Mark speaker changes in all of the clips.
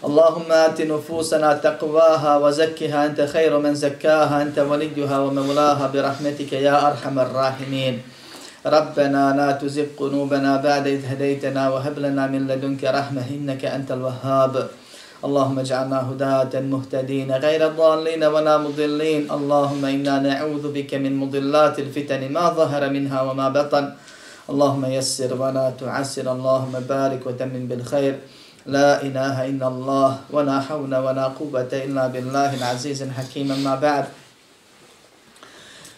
Speaker 1: اللهم آت نفوسنا تقواها وزكها أنت خير من زكاها أنت وليها ومولاها برحمتك يا أرحم الراحمين. ربنا لا تزغ قلوبنا بعد إذ هديتنا وهب لنا من لدنك رحمة إنك أنت الوهاب. اللهم اجعلنا هداة مهتدين غير ضالين ولا مضلين. اللهم إنا نعوذ بك من مضلات الفتن ما ظهر منها وما بطن. اللهم يسر ولا تعسر. اللهم بارك وتمن بالخير. لا إله إلا الله ولا حول ولا قوة إلا بالله العزيز الحكيم ما بعد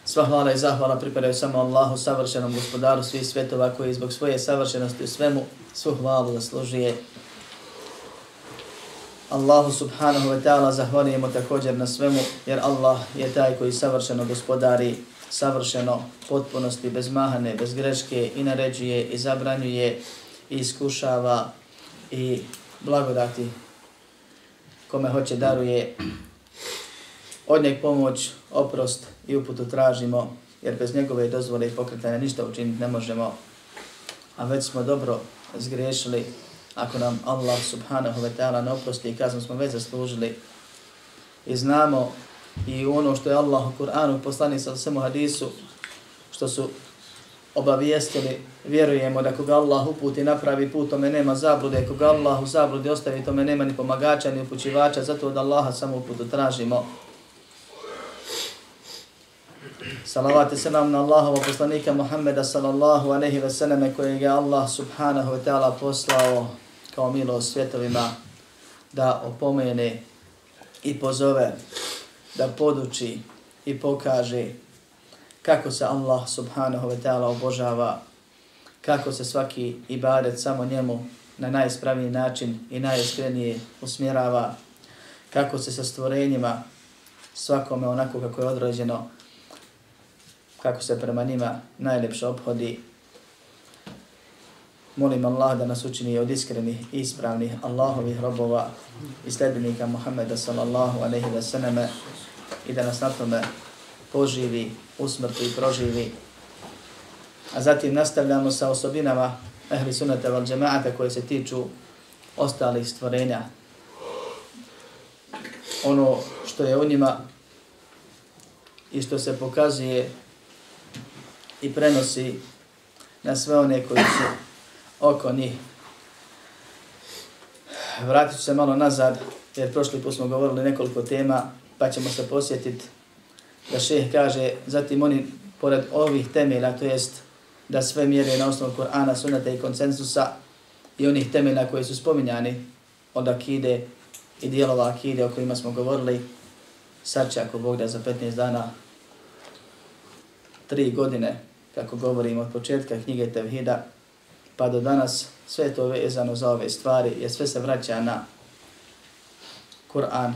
Speaker 1: Sva hvala i zahvala pripadaju samo Allahu, savršenom gospodaru svih svjetova koji zbog svoje savršenosti u svemu svu hvalu zaslužuje. Allahu subhanahu wa ta'ala zahvalijemo također na svemu jer Allah je taj koji savršeno gospodari, savršeno potpunosti, bez mahane, bez greške i naređuje i zabranjuje i iskušava i blagodati kome hoće daruje. Od njeg pomoć, oprost i uputu tražimo, jer bez njegove dozvole i pokretanja ništa učiniti ne možemo, a već smo dobro zgriješili, ako nam Allah subhanahu wa ta'ala ne oprosti i kaznu smo već zaslužili. I znamo i ono što je Allah u Kur'anu poslani sa svemu hadisu, što su obavijestili, vjerujemo da koga Allah uputi napravi put, tome nema zablude, koga Allah u zabludi ostavi, tome nema ni pomagača, ni upućivača, zato od Allaha samo uputu tražimo. Salavate se nam na Allahova poslanika Muhammeda sallallahu aleyhi ve selleme kojeg je Allah subhanahu wa ta'ala poslao kao milo svjetovima da opomene i pozove, da poduči i pokaže kako se Allah subhanahu wa ta'ala obožava, kako se svaki ibadet samo njemu na najispravniji način i najiskrenije usmjerava, kako se sa stvorenjima svakome onako kako je određeno, kako se prema njima najljepše obhodi. Molim Allah da nas učini od iskrenih i ispravnih Allahovih robova i sljedbenika Muhammeda sallallahu alaihi wa sallam i da nas na tome poživi, usmrti i proživi. A zatim nastavljamo sa osobinama ehli sunata val džemaata koje se tiču ostalih stvorenja. Ono što je u njima i što se pokazuje i prenosi na sve one koji su oko njih. Vratit ću se malo nazad, jer prošli put smo govorili nekoliko tema, pa ćemo se posjetiti da šeh kaže, zatim oni, pored ovih temelja, to jest da sve mjere na osnovu Korana, sunata i konsensusa i onih temelja koji su spominjani od akide i dijelova akide o kojima smo govorili, sad će ako Bog da za 15 dana, tri godine, kako govorimo od početka knjige Tevhida, pa do danas sve to vezano za ove stvari, jer sve se vraća na Kur'an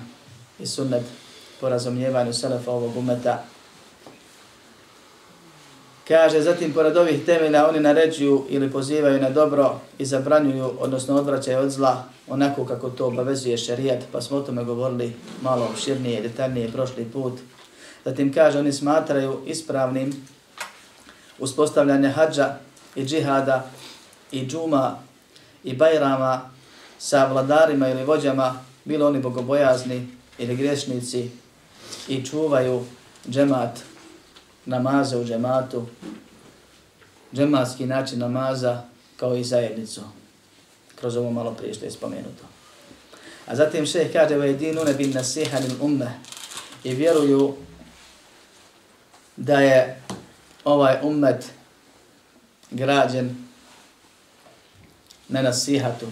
Speaker 1: i sunnet po razumijevanju selefa ovog umeta. Kaže, zatim pored ovih temelja oni naređuju ili pozivaju na dobro i zabranjuju, odnosno odvraćaju od zla, onako kako to obavezuje šerijat, pa smo o tome govorili malo širnije, detaljnije prošli put. Zatim kaže, oni smatraju ispravnim uspostavljanje hađa i džihada i džuma i bajrama sa vladarima ili vođama, bilo oni bogobojazni ili grešnici, i čuvaju džemat namaza u džematu, džematski način namaza kao i zajednicu, kroz ovo malo prije što je spomenuto. A zatim šeh kaže, vajedinu ne bin nasiha lil umme i vjeruju da je ovaj ummet građen na nasihatu.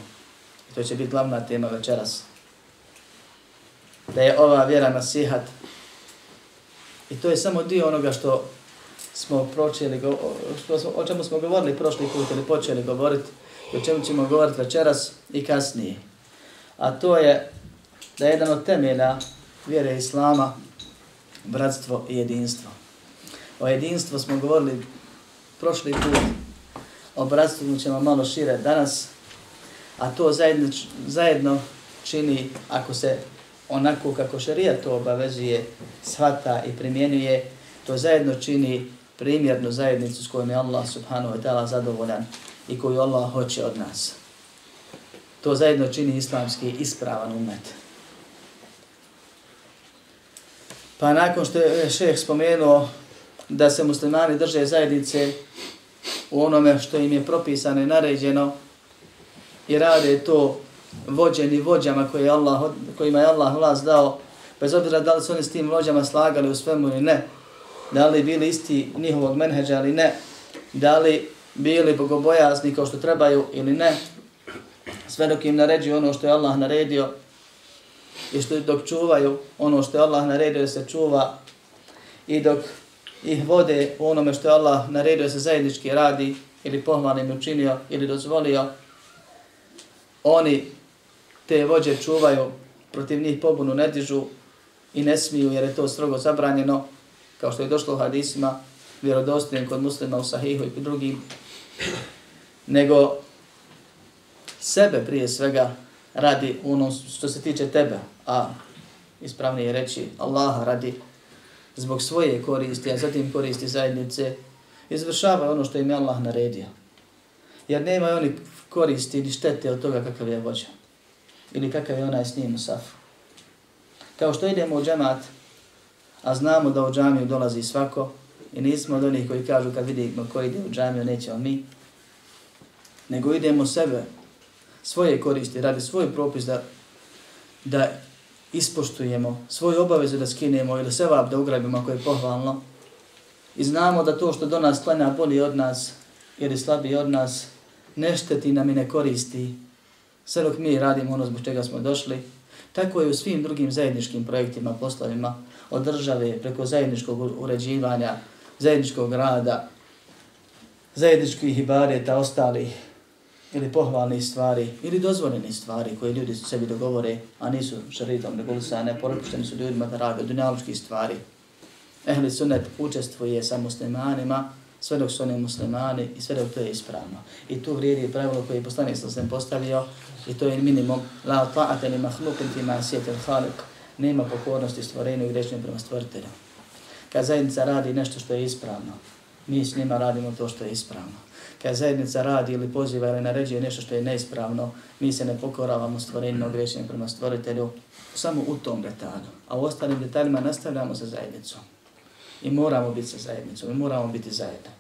Speaker 1: I to će biti glavna tema večeras. Da je ova vjera nasihat I to je samo dio onoga što smo pročeli, što smo, o čemu smo govorili prošli put ili počeli govoriti, o čemu ćemo govoriti večeras i kasnije. A to je da je jedan od temelja vjere Islama bratstvo i jedinstvo. O jedinstvu smo govorili prošli put, o bratstvu ćemo malo šire danas, a to zajedno, zajedno čini, ako se onako kako šarija to obavezuje, svata i primjenjuje, to zajedno čini primjernu zajednicu s kojom je Allah subhanahu wa ta'ala zadovoljan i koju Allah hoće od nas. To zajedno čini islamski ispravan umet. Pa nakon što je šeheh spomenuo da se muslimani drže zajednice u onome što im je propisano i naređeno i rade to vođeni vođama koje je Allah, kojima je Allah vlast dao, bez obzira da li su oni s tim vođama slagali u svemu ili ne, da li bili isti njihovog menheđa ili ne, da li bili bogobojazni kao što trebaju ili ne, sve dok im naređuju ono što je Allah naredio i što dok čuvaju ono što je Allah naredio da se čuva i dok ih vode u onome što je Allah naredio da se zajednički radi ili pohvalnim učinio ili dozvolio, oni te vođe čuvaju, protiv njih pobunu ne dižu i ne smiju jer je to strogo zabranjeno, kao što je došlo u hadisima, vjerodostojnim kod muslima u sahihu i drugim, nego sebe prije svega radi ono što se tiče tebe, a ispravnije reći Allaha radi zbog svoje koristi, a zatim koristi zajednice, izvršava ono što im je Allah naredio. Jer nema oni koristi ni štete od toga kakav je vođa. Ili kakav je onaj s njim u safu. Kao što idemo u džemat, a znamo da u džamiju dolazi svako, i nismo od onih koji kažu kad vidimo ko ide u džamiju, nećemo mi, nego idemo sebe, svoje koristi, radi svoj propis da, da ispoštujemo, svoje obaveze da skinemo ili sevap da ugrabimo ako je pohvalno, i znamo da to što do nas klanja bolje od nas ili slabije od nas, ne šteti nam i ne koristi, sve dok mi radimo ono zbog čega smo došli, tako je u svim drugim zajedničkim projektima, poslovima, od države preko zajedničkog uređivanja, zajedničkog rada, zajedničkih ibareta, ostalih ili pohvalnih stvari ili dozvoljenih stvari koje ljudi sebi dogovore, a nisu šaritom regulisane, porupušteni su ljudima da rade dunjalučkih stvari. Ehli sunet učestvuje sa muslimanima, sve dok su oni muslimani i sve dok to je ispravno. I tu vrijedi pravilo koje je poslanik sa sam postavio i to je minimum la ta'ate li mahlukin fi ma'asijetel khalik nema pokornosti stvorenju i grešnim prema stvoritelju. Kad zajednica radi nešto što je ispravno, mi s njima radimo to što je ispravno. Kad zajednica radi ili poziva ili naređuje nešto što je neispravno, mi se ne pokoravamo stvorenju i grešnim prema stvoritelju samo u tom detalju. A u ostalim detaljima nastavljamo sa zajednicom. I moramo biti sa zajednicom, i moramo biti zajedno.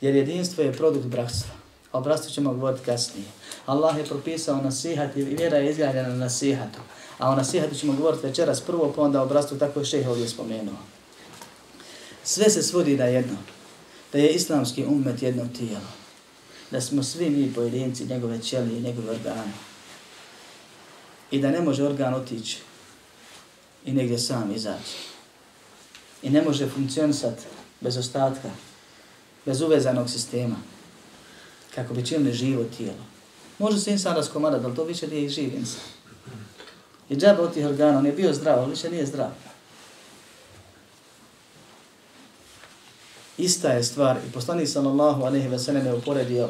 Speaker 1: Jer jedinstvo je produkt bratstva. A o bratstvu ćemo govoriti kasnije. Allah je propisao nasihat i vjera je izgledana na nasihatu. A o nasihatu ćemo govoriti večeras prvo, pa onda o bratstvu, tako je šeha ovdje spomenuo. Sve se svodi na jedno. Da je islamski umet jedno tijelo. Da smo svi mi pojedinci, njegove ćelije, njegove organe. I da ne može organ otići i negdje sam izaći. I ne može funkcionisati bez ostatka, bez uvezanog sistema, kako bi činili živo tijelo. Može se insan raskomadati, ali to više nije živ insan. I džaba od tih organa, on je bio zdrav, ali više nije zdrav. Ista je stvar i poslanik sallallahu alejhi ve sellem je uporedio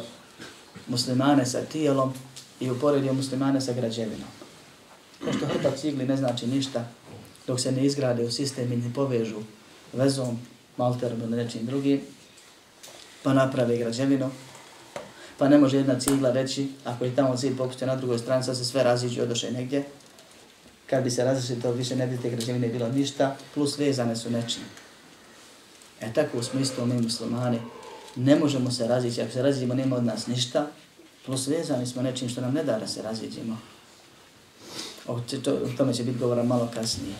Speaker 1: muslimane sa tijelom i uporedio muslimane sa građevinom. Kao što hrpa cigli ne znači ništa dok se ne izgrade u sistem i ne povežu vezom, malterom ili nečim drugim, pa naprave građevinu, pa ne može jedna cigla reći, ako je tamo cilj popustio na drugoj strani, sad se sve raziđe i odoše negdje, kad bi se razišli, to više ne bi te građevine bilo ništa, plus vezane su nečim. E tako u smislu mi muslimani, ne možemo se razići, ako se razidimo nema od nas ništa, plus vezani smo nečim što nam ne da da se raziđimo. O, to, o tome će biti govora malo kasnije.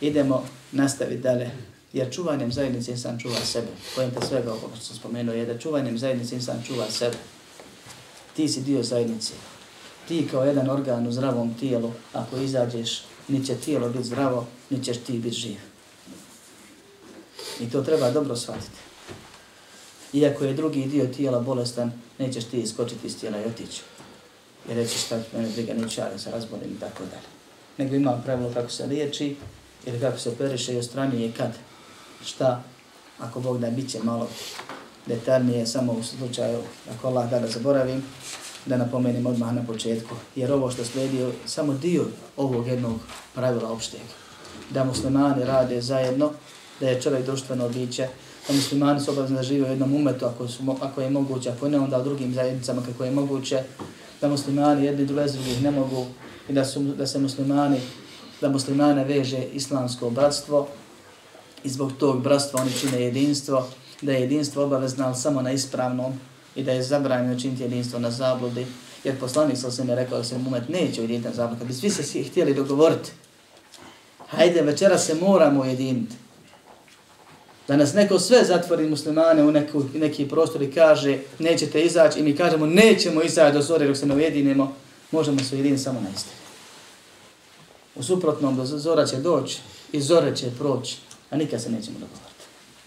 Speaker 1: Idemo nastaviti dalje. Jer čuvanjem zajednice insan čuva sebe. Pojenta svega ovo što sam spomenuo je da čuvanjem zajednice insan čuva sebe. Ti si dio zajednice. Ti kao jedan organ u zdravom tijelu, ako izađeš, ni će tijelo biti zdravo, ni ćeš ti biti živ. I to treba dobro shvatiti. Iako je drugi dio tijela bolestan, nećeš ti iskočiti iz tijela i otići. I reći šta mene briga neću ja se razbolim i tako dalje. nego ima pravilo kako se liječi ili kako se periše i ostranjuje kad, šta, ako Bog da bit će malo detaljnije, samo u slučaju, ako Allah da da zaboravim, da napomenem odmah na početku, jer ovo što slijedi samo dio ovog jednog pravila opšteg, da muslimani rade zajedno, da je čovjek društveno biće, da muslimani su obavezni da žive u jednom umetu ako, su, ako je moguće, ako ne onda u drugim zajednicama kako je moguće, da muslimani jedni bez drugih ne mogu i da, su, da se muslimani, da muslimane veže islamsko bratstvo i zbog tog bratstva oni čine jedinstvo, da je jedinstvo obavezno samo na ispravnom. I da je zabranjeno činiti jedinstvo na zabludi, jer poslanik sa osvijem je rekao da se umet neće ujediniti na zabludi, kad bi svi se htjeli dogovoriti, hajde večera se moramo ujediniti, da nas neko sve zatvori muslimane u neku, neki prostor i kaže nećete izaći i mi kažemo nećemo izaći do zore dok se ne ujedinimo, možemo se ujediniti samo na istinu. U suprotnom do zora će doći i zore će proći, a nikad se nećemo dogovoriti.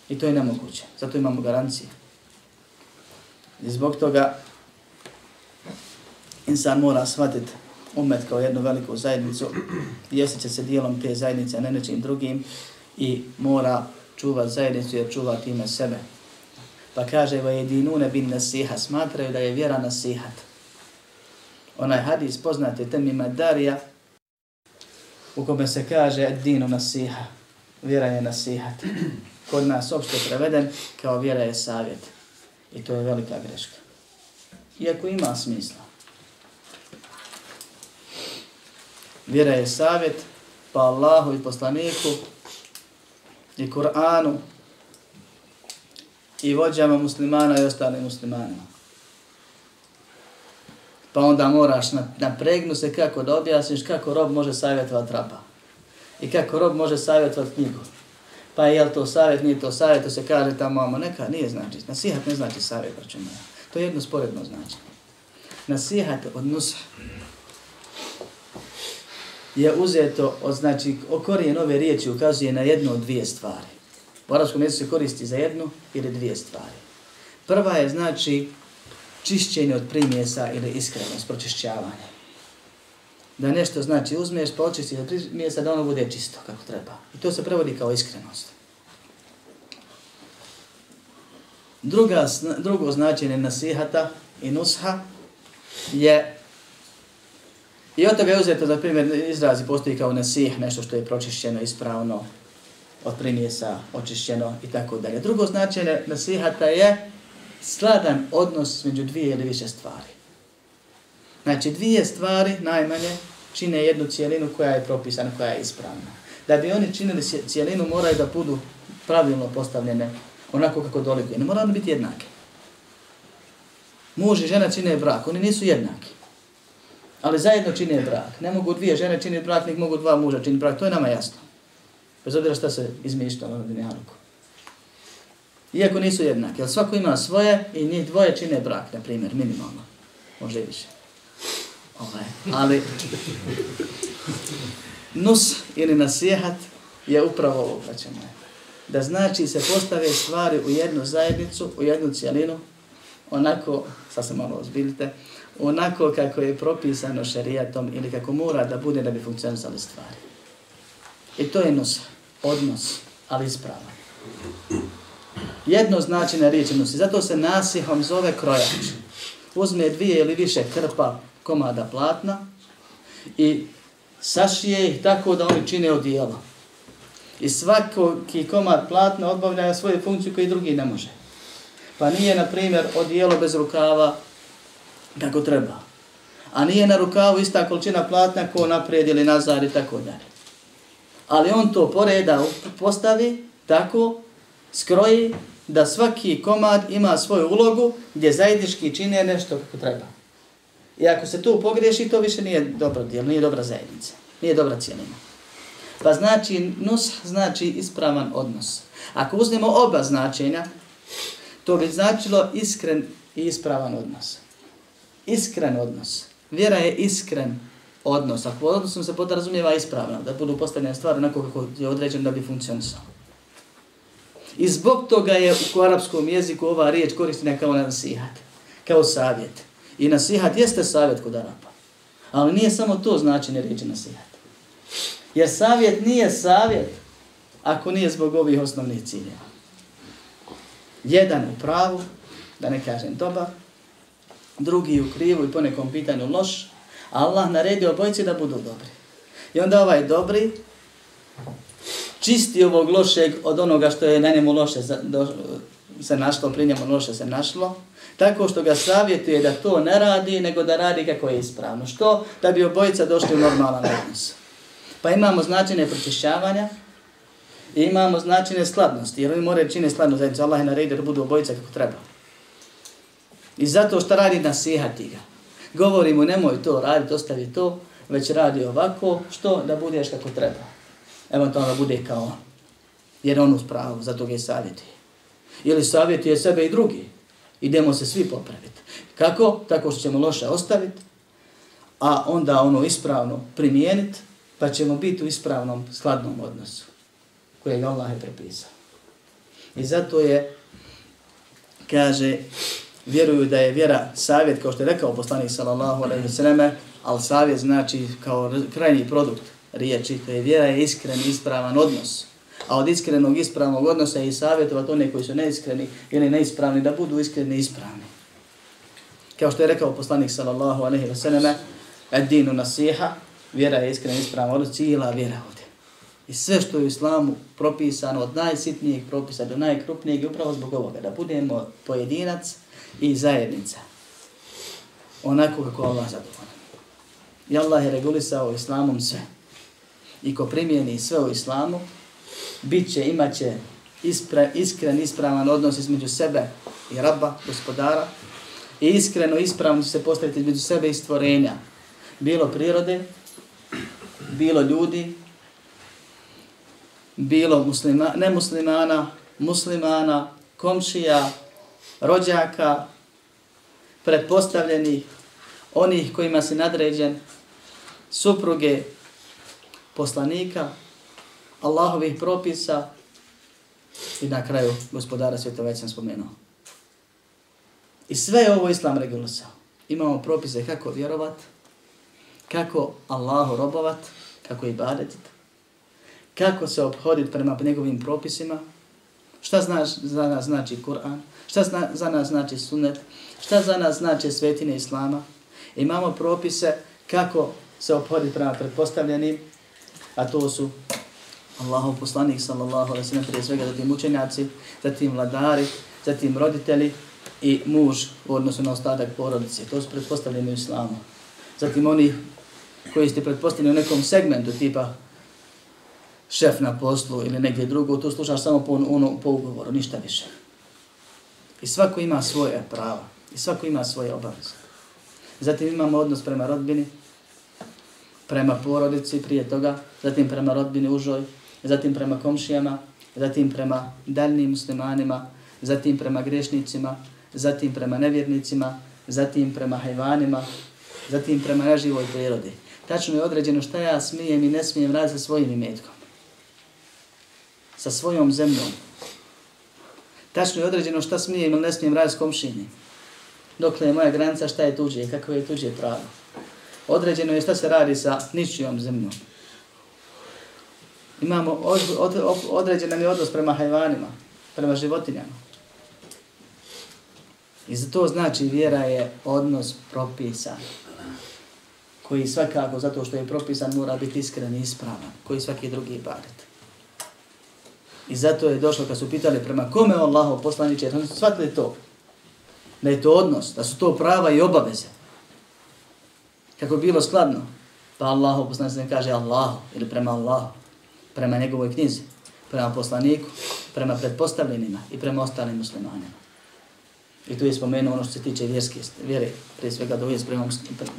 Speaker 1: I to je nemoguće, zato imamo garancije. I zbog toga insan mora shvatiti umet kao jednu veliku zajednicu i će se dijelom te zajednice, a ne nečim drugim i mora čuvati zajednicu jer čuva time sebe. Pa kaže, va jedinune bin nasiha, smatraju da je vjera nasihat. Onaj hadis poznate temima Darija, u kome se kaže ad dinu nasiha, vjera je nasihat. Kod nas opšte preveden kao vjera je savjet. I to je velika greška. Iako ima smisla. Vjera je savjet, pa Allahu i poslaniku i Kur'anu i vođama muslimana i ostalim muslimanima. Pa onda moraš napregnu se kako da objasniš kako rob može savjetovati raba. I kako rob može savjetovati knjigu. Pa je li to savjet, nije to savjet, to se kaže tamo, amo neka, nije znači. Nasihat ne znači savjet, braću moja. To je jedno sporedno znači. Nasihat od nusa je uzeto od, znači, o korijen ove riječi ukazuje na jednu od dvije stvari. U arabskom jeziku se koristi za jednu ili dvije stvari. Prva je, znači, čišćenje od primjesa ili iskrenost, pročišćavanje. Da nešto znači uzmeš, počisti od se da ono bude čisto kako treba. I to se prevodi kao iskrenost. Druga, drugo značenje nasihata i nusha je I od toga je uzeto, za primjer, izrazi postoji kao nasih, nešto što je pročišćeno, ispravno, od primjesa, očišćeno i tako dalje. Drugo značenje nasihata je sladan odnos među dvije ili više stvari. Znači, dvije stvari najmanje čine jednu cijelinu koja je propisana, koja je ispravna. Da bi oni činili cijelinu, moraju da budu pravilno postavljene onako kako dolikuje. Ne moraju biti jednake. Muž i žena čine brak, oni nisu jednaki. Ali zajedno čine brak. Ne mogu dvije žene činiti brak, nek mogu dva muža činiti brak. To je nama jasno. Bez obzira šta se izmišljalo na dunjaluku. Iako nisu jednaki, Ali svako ima svoje i njih dvoje čine brak, na primjer, minimalno. Može i više. Ovaj. Ali nus ili nasihat je upravo ovo, braćemo. Da znači se postave stvari u jednu zajednicu, u jednu cijelinu, onako, sad se malo ozbiljite, onako kako je propisano šerijatom ili kako mora da bude da bi funkcionisali stvari. I to je nos, odnos, ali ispravan. Jedno znači riječi nosi, zato se nasihom zove krojač. Uzme dvije ili više krpa komada platna i sašije ih tako da oni čine odijelo. I svaki komad platna obavlja svoju funkciju koju drugi ne može. Pa nije, na primjer, odijelo bez rukava kako treba. A nije na rukavu ista količina platna ko naprijed ili nazad i tako dalje. Ali on to poreda postavi tako, skroji, da svaki komad ima svoju ulogu gdje zajednički čine nešto kako treba. I ako se tu pogriješi, to više nije dobro djelo, nije dobra zajednica, nije dobra cijelina. Pa znači, nus znači ispravan odnos. Ako uzmemo oba značenja, to bi značilo iskren i ispravan odnos iskren odnos. Vjera je iskren odnos. Ako odnosom se podrazumijeva ispravno, da budu postavljene stvari onako kako je određeno da bi funkcionisao. I zbog toga je u arapskom jeziku ova riječ koristina kao nasihat, kao savjet. I nasihat jeste savjet kod Arapa. Ali nije samo to značenje riječi nasihat. Jer savjet nije savjet ako nije zbog ovih osnovnih ciljeva. Jedan u pravu, da ne kažem dobar, drugi u krivu i po nekom pitanju loš, Allah naredi obojci da budu dobri. I onda ovaj dobri čisti ovog lošeg od onoga što je na njemu loše za, se našlo, pri njemu loše se našlo, tako što ga savjetuje da to ne radi, nego da radi kako je ispravno. Što? Da bi obojica došli u normalan odnos. Pa imamo značine pročišćavanja, i imamo značine skladnosti, jer oni moraju čine skladno zajednicu. Allah je naredio da budu obojica kako treba. I zato što radi nasihati ga. Govori mu nemoj to raditi, ostavi to, već radi ovako, što? Da budeš kako treba. Evo to da bude kao on. Jer on u pravu, zato ga je savjeti. Ili savjetuje sebe i drugi. Idemo se svi popraviti. Kako? Tako što ćemo loše ostaviti, a onda ono ispravno primijeniti, pa ćemo biti u ispravnom, skladnom odnosu koje je Allah je prepisao. I zato je, kaže, vjeruju da je vjera savjet, kao što je rekao poslanik sallallahu alaihi wa sallam, ali savjet znači kao krajnji produkt riječi, to je vjera je iskren, ispravan odnos. A od iskrenog ispravnog odnosa i savjetovat one koji su neiskreni ili neispravni, da budu iskreni i ispravni. Kao što je rekao poslanik sallallahu alaihi wa sallam, Ad-dinu nasiha, vjera je iskrena ispravna odnos, cijela vjera ovdje. I sve što je u islamu propisano od najsitnijih propisa do najkrupnijeg je upravo zbog ovoga, da budemo pojedinac i zajednica. Onako kako Allah zadovoljno. I Allah je regulisao islamom sve. I ko primijeni sve u islamu, bit će, imat će ispre, iskren, ispravan odnos između sebe i rabba, gospodara, i iskreno, ispravno će se postaviti između sebe i stvorenja, bilo prirode, bilo ljudi, bilo muslima, nemuslimana, muslimana, komšija, rođaka, pretpostavljeni, onih kojima se nadređen, supruge, poslanika, Allahovih propisa i na kraju gospodara svijeta već sam spomenuo. I sve je ovo Islam regulisao. Imamo propise kako vjerovat, kako Allahu robovat, kako ibadetit, kako se obhoditi prema njegovim propisima, šta zna, za nas znači Kur'an, šta zna, za nas znači sunnet, šta za nas znači svetine Islama. Imamo propise kako se obhoditi prema pretpostavljenim, a to su Allahov poslanik sallallahu alaihi sallam, prije svega zatim učenjaci, zatim vladari, zatim roditelji i muž u odnosu na ostatak porodice. To su pretpostavljeni u islamu. Zatim oni koji ste pretpostavljeni u nekom segmentu tipa šef na poslu ili negdje drugo, to slušaš samo po, ono, po ugovoru, ništa više. I svako ima svoje prava. I svako ima svoje obaveze. Zatim imamo odnos prema rodbini, prema porodici prije toga, zatim prema rodbini užoj, zatim prema komšijama, zatim prema daljnim muslimanima, zatim prema grešnicima, zatim prema nevjernicima, zatim prema hajvanima, zatim prema neživoj prirodi. Tačno je određeno šta ja smijem i ne smijem raditi sa svojim imetkom sa svojom zemljom. Tačno je određeno šta smijem ili ne smijem raditi s komšinim. Dokle je moja granica, šta je tuđe, kako je tuđe pravo. Određeno je šta se radi sa ničijom zemljom. Imamo od, od, određen nam je odnos prema hajvanima, prema životinjama. I za to znači vjera je odnos propisan. Koji svakako, zato što je propisan, mora biti iskren i ispravan. Koji svaki drugi ibadet. I zato je došlo kad su pitali prema kome Allahu poslaniče, jer su shvatili to. Da je to odnos, da su to prava i obaveze. Kako je bilo skladno. Pa Allahu poslaniče kaže Allahu ili prema Allahu, prema njegovoj knjizi, prema poslaniku, prema predpostavljenima i prema ostalim muslimanima. I tu je spomenuo ono što se tiče vjerske vjere, prije svega do uvijek prema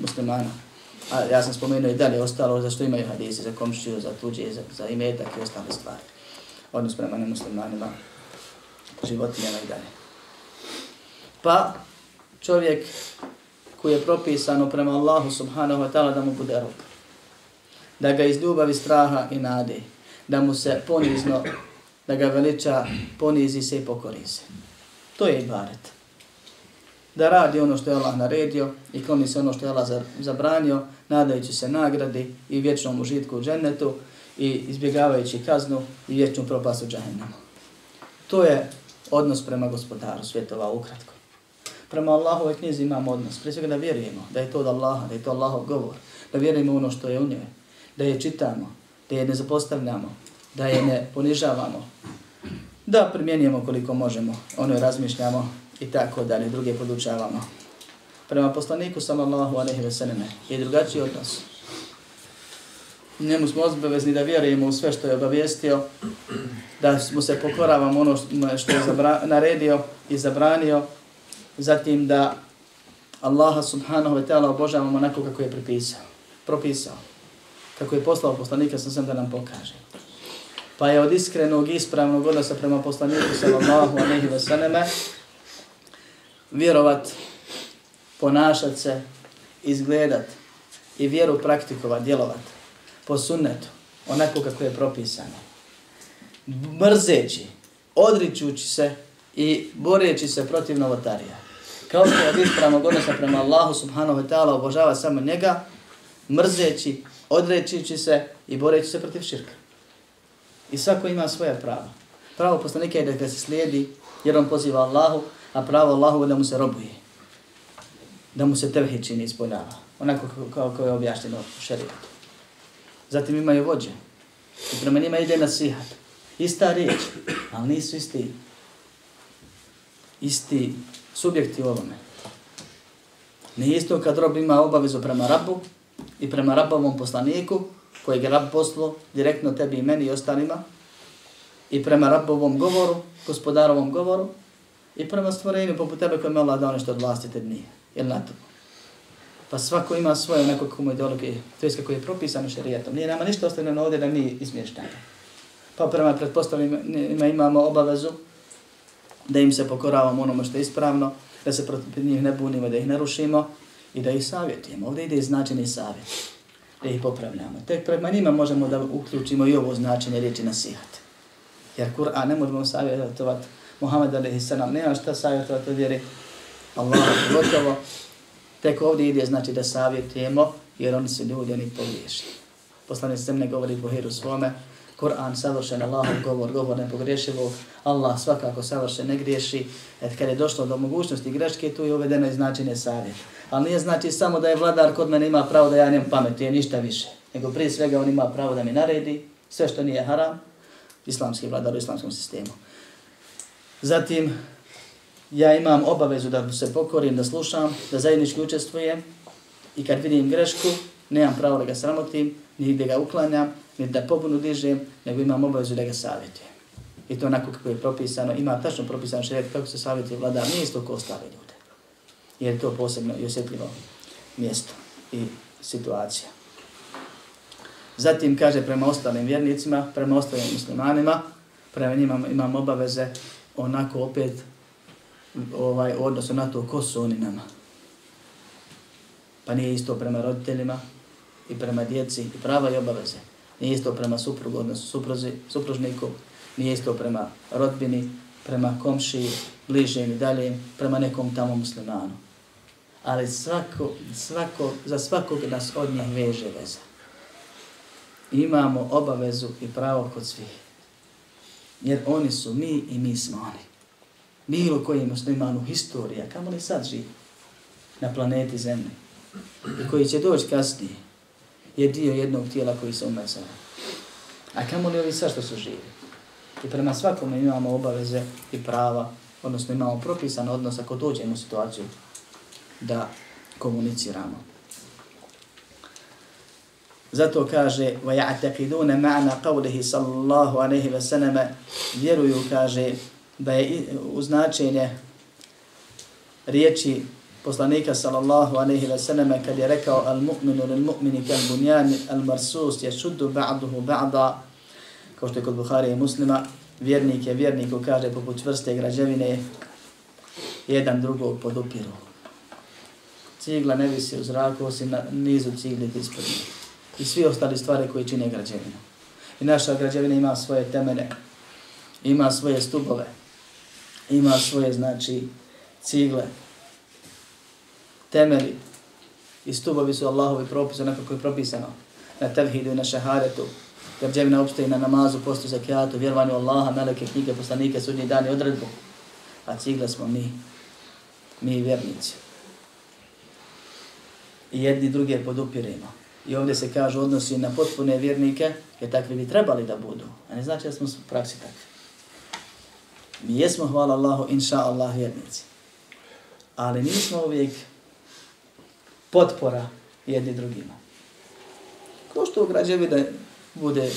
Speaker 1: muslimana. A ja sam spomenuo i dalje ostalo za što imaju hadisi, za komšiju, za tuđe, za, za imetak i ostale stvari odnos prema nemuslimanima, životinjama i dalje. Pa čovjek koji je propisano prema Allahu subhanahu wa ta'ala da mu bude rob. Da ga iz ljubavi, straha i nade, da mu se ponizno, da ga veliča, ponizi se i pokori se. To je ibaret. da radi ono što je Allah naredio i kloni se ono što je Allah zabranio, nadajući se nagradi i vječnom užitku u džennetu i izbjegavajući kaznu i vječnu propasu džahennamu. To je odnos prema gospodaru svjetova ukratko. Prema Allahove knjizi imamo odnos. Prije svega da vjerujemo da je to od Allaha, da je to Allahov govor, da vjerujemo ono što je u njoj, da je čitamo, da je ne zapostavljamo, da je ne ponižavamo, da primjenjujemo koliko možemo, ono je razmišljamo i tako dalje, druge podučavamo. Prema poslaniku sallallahu alaihi ve selleme je drugačiji odnos. Njemu smo obavezni da vjerujemo u sve što je obavijestio, da mu se pokoravamo ono što je naredio i zabranio, zatim da Allaha subhanahu wa ta'ala obožavamo onako kako je propisao. propisao, kako je poslao poslanika sam sam da nam pokaže. Pa je od iskrenog i ispravnog odnosa prema poslaniku sallallahu alejhi ve selleme vjerovat, ponašat se, izgledat i vjeru praktikovat, djelovat po sunnetu, onako kako je propisano. Mrzeći, odričući se i boreći se protiv novotarija. Kao što je ispravnog odnosa prema Allahu subhanahu wa ta'ala obožava samo njega, mrzeći, odrećići se i boreći se protiv širka. I svako ima svoja prava. Pravo poslanika je da ga se slijedi jer on poziva Allahu, a pravo Allahu da mu se robuje. Da mu se tevhid čini ispoljava. Onako kao, kao je objašnjeno u šarijetu. Zatim imaju vođe. I prema njima ide nasihat. Ista riječ, ali nisu isti, isti subjekti u ovome. Nije isto kad rob ima obavezu prema rabu i prema rabovom poslaniku, koji je rab poslo direktno tebi i meni i ostalima, i prema rabovom govoru, gospodarovom govoru, i prema stvorenju poput tebe koji je Allah dao nešto od vlasti te dnije. Jel na to? Pa svako ima svoje neko komu ideologije, to je kako je propisano šarijetom. Nije nama ništa ostavljeno ovdje da mi izmještamo. Pa prema pretpostavljima imamo obavezu da im se pokoravamo onome što je ispravno, da se protiv njih ne bunimo, da ih ne rušimo i da ih savjetujemo. Ovdje ide značenje savjet, da ih popravljamo. Tek prema njima možemo da uključimo i ovo značenje riječi nasihat. Jer Kur'an ne možemo savjetovati Muhammed a.s. nema šta savjetovati od vjeri Allah gotovo. Tek ovdje ide znači da savjetujemo jer oni su ljudi, oni pogriješi. Poslani se ne govori po hiru svome, Kur'an savršen, Allahov govor, govor ne Allah svakako savršen, ne griješi. Et kad je došlo do mogućnosti greške, tu je uvedeno i značenje savjet. Ali nije znači samo da je vladar kod mene ima pravo da ja njem pametuje, ništa više. Nego prije svega on ima pravo da mi naredi sve što nije haram, islamski vladar u islamskom sistemu. Zatim, ja imam obavezu da se pokorim, da slušam, da zajednički učestvujem i kad vidim grešku, nemam pravo da ga sramotim, ni da ga uklanjam, ni da pobunu dižem, nego imam obavezu da ga savjetujem. I to onako kako je propisano, ima tačno propisano šarijet kako se savjetuje vladar, nije isto ko ostale ljude. Jer je to posebno i osjetljivo mjesto i situacija. Zatim kaže prema ostalim vjernicima, prema ostalim muslimanima, prema njima imam obaveze onako opet ovaj odnosno na to ko su oni nama. Pa nije isto prema roditeljima i prema djeci i prava i obaveze. Nije isto prema suprugu, odnosno supruzi, supružniku, nije isto prema rodbini, prema komšiji, bližem i dalje, prema nekom tamo muslimanu. Ali svako, svako, za svakog nas od njih veže veza. Imamo obavezu i pravo kod svih. Jer oni su mi i mi smo oni. Bilo koji muslimanu historija, kamo li sad živi na planeti Zemlje i koji će doći kasnije, je dio jednog tijela koji se umezava. A kamo li ovi sve što su živi? I prema svakome imamo obaveze i prava, odnosno imamo propisan odnos ako dođemo u situaciju da komuniciramo. Zato kaže وَيَعْتَقِدُونَ مَعْنَا قَوْلِهِ sallallahu alayhi wa وَسَنَمَ Vjeruju, kaže, da je u značenje riječi poslanika sallallahu alejhi ve selleme kad je rekao al mu'minu lil mu'mini kal bunyan al marsus yashuddu ba'dahu ba'da kao što je kod Buhari i Muslima vjernik je vjerniku kaže poput čvrste građevine jedan drugog podupiru cigla ne visi u zraku osim na nizu cigli ispod nje. i svi ostali stvari koji čine građevinu. I naša građevina ima svoje temene, ima svoje stubove, ima svoje, znači, cigle, temeli i stubovi su Allahovi propisa onako koji je propisano na tevhidu i na šahadetu, građevina upstoji na namazu, postu zakijatu, vjerovanju Allaha, meleke, knjige, poslanike, sudnji dan i odredbu. A cigle smo mi, mi vjernici. I jedni druge podupirimo. I ovdje se kaže odnosi na potpune vjernike, jer takvi bi trebali da budu. A ne znači da smo u praksi takvi. Mi jesmo, hvala Allahu, inša Allah, vjernici. Ali nismo uvijek potpora jedni drugima. Ko što u građevine bude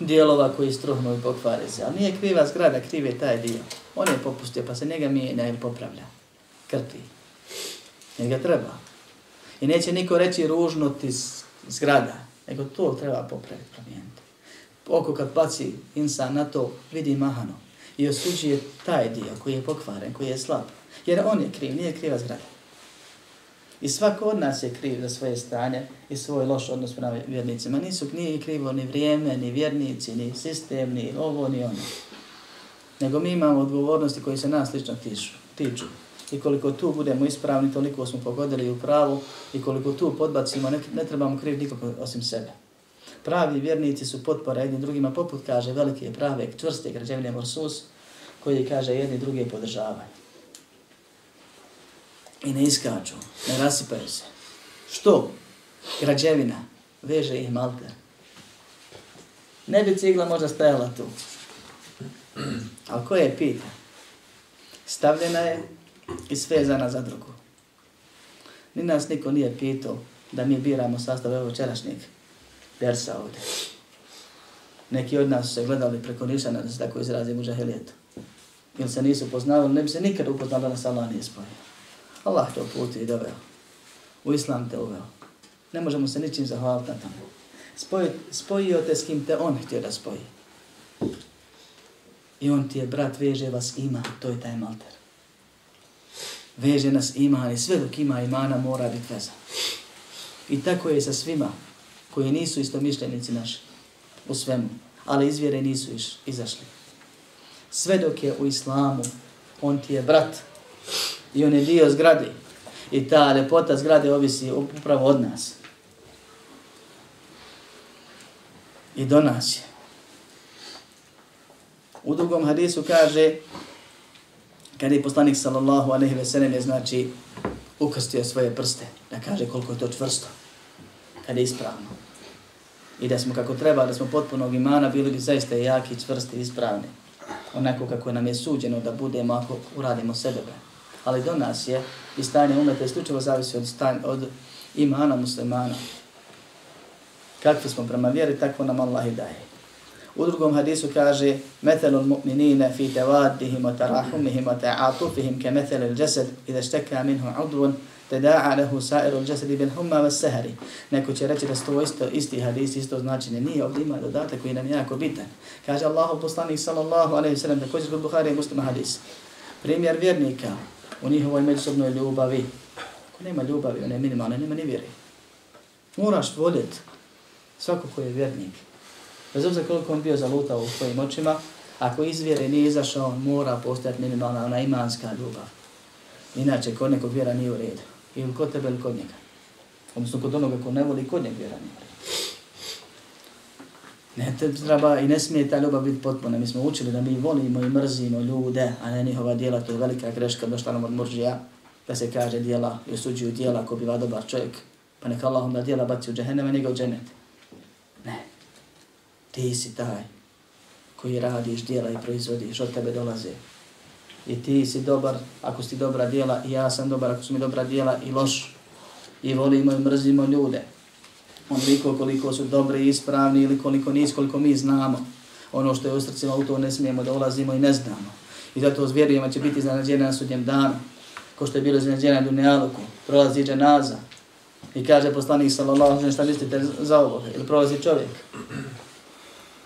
Speaker 1: dijelova koji struhnu i pokvare se, ali nije kriva zgrada, kriv je taj dio. On je popustio, pa se njega mijenja ili popravlja. Krpi. Njega treba. I neće niko reći ružno ti zgrada, nego to treba popraviti, promijeniti. Oko kad baci insan na to, vidi mahano i osuđuje taj dio koji je pokvaren, koji je slab. Jer on je kriv, nije kriva zgrada. I svako od nas je kriv za svoje stanje i svoj loš odnos prema vjernicima. Nisu nije krivo ni vrijeme, ni vjernici, ni sistem, ni ovo, ni ono. Nego mi imamo odgovornosti koji se nas lično tiču. tiču. I koliko tu budemo ispravni, toliko smo pogodili u pravu i koliko tu podbacimo, ne, ne trebamo kriv nikog osim sebe. Pravi vjernici su potpora jednim drugima, poput kaže velike prave, čvrste građevine Morsus, koji kaže jedni druge podržavaju. I ne iskaču, ne rasipaju se. Što? Građevina veže ih malter. Ne bi cigla možda stajala tu. Ali ko je pita? Stavljena je i svezana za drugu. Ni nas niko nije pitao da mi biramo sastav evo včerašnjeg dersa ovdje. Neki od nas su se gledali preko nišana da se tako izrazi u džahelijetu. Ili se nisu poznavali, ne bi se nikad upoznali da nas Allah nije spojio. Allah to puti i doveo. U islam te uveo. Ne možemo se ničim zahvaliti na tamo. Spojio, spojio te s kim te on htio da spoji. I on ti je, brat, veže vas ima, to je taj malter veže nas iman i sve dok ima imana mora biti veza. I tako je sa svima koji nisu istomišljenici naši u svemu, ali izvjere nisu iš, izašli. Sve dok je u islamu, on ti je brat i on je dio zgrade i ta lepota zgrade ovisi upravo od nas. I do nas je. U drugom hadisu kaže kada je poslanik sallallahu alejhi ve sellem je znači ukrstio svoje prste da kaže koliko je to čvrsto kada je ispravno i da smo kako treba da smo potpunog imana bili bi zaista jaki čvrsti i ispravni onako kako nam je suđeno da budemo ako uradimo sebe ali do nas je i stanje umeta isključivo zavisi od, stan, od imana muslimana kakvi smo prema vjeri tako nam Allah i daje U drugom hadisu kaže Metelul mu'minine fi tevaddihim wa tarahumihim wa ta'atufihim ke metelil jasad idha šteka minhu udvun teda'a lehu sa'irul jasadi bil humma wa sahari. Neko će reći da su to isto, isti hadis, isto značenje. Nije ovdje ima dodatak koji nam je jako bitan. Kaže Allahu poslanik sallallahu alaihi sallam, također kod Buhari i muslima hadis. Primjer vjernika u njihovoj međusobnoj ljubavi. Ako nema ljubavi, ona je minimalna, nema ni vjeri. Moraš voljeti svako ko je vjernik Bez obzira koliko on bio zalutao u svojim očima, ako iz vjere nije izašao, mora postati minimalna ona imanska ljubav. Inače, kod nekog vjera nije u redu. Ili kod tebe ili kod njega. Odnosno, kod onoga ko ne voli, kod njega vjera nije u redu. Ne te treba i ne smije ta ljubav biti potpuna. Mi smo učili da mi volimo i mrzimo ljude, a ne njihova dijela. To je velika greška došla nam od muržija. Da se kaže dijela i osuđuju dijela ko biva dobar čovjek. Pa neka Allah onda dijela baci u džehenneme, nego u dženet. Ne ti si taj koji radiš dijela i proizvodiš, od tebe dolaze. I ti si dobar ako si dobra dijela i ja sam dobar ako su mi dobra dijela i loš. I volimo i mrzimo ljude. Onoliko koliko su dobri i ispravni ili koliko nisu, koliko mi znamo. Ono što je u srcima u to ne smijemo da ulazimo i ne znamo. I zato s vjerujemo će biti iznenađena na sudnjem danu. Ko što je bilo iznenađena na dunjaluku. Prolazi dženaza. I kaže poslanik sallallahu alaihi šta mislite za ovo? Ili prolazi čovjek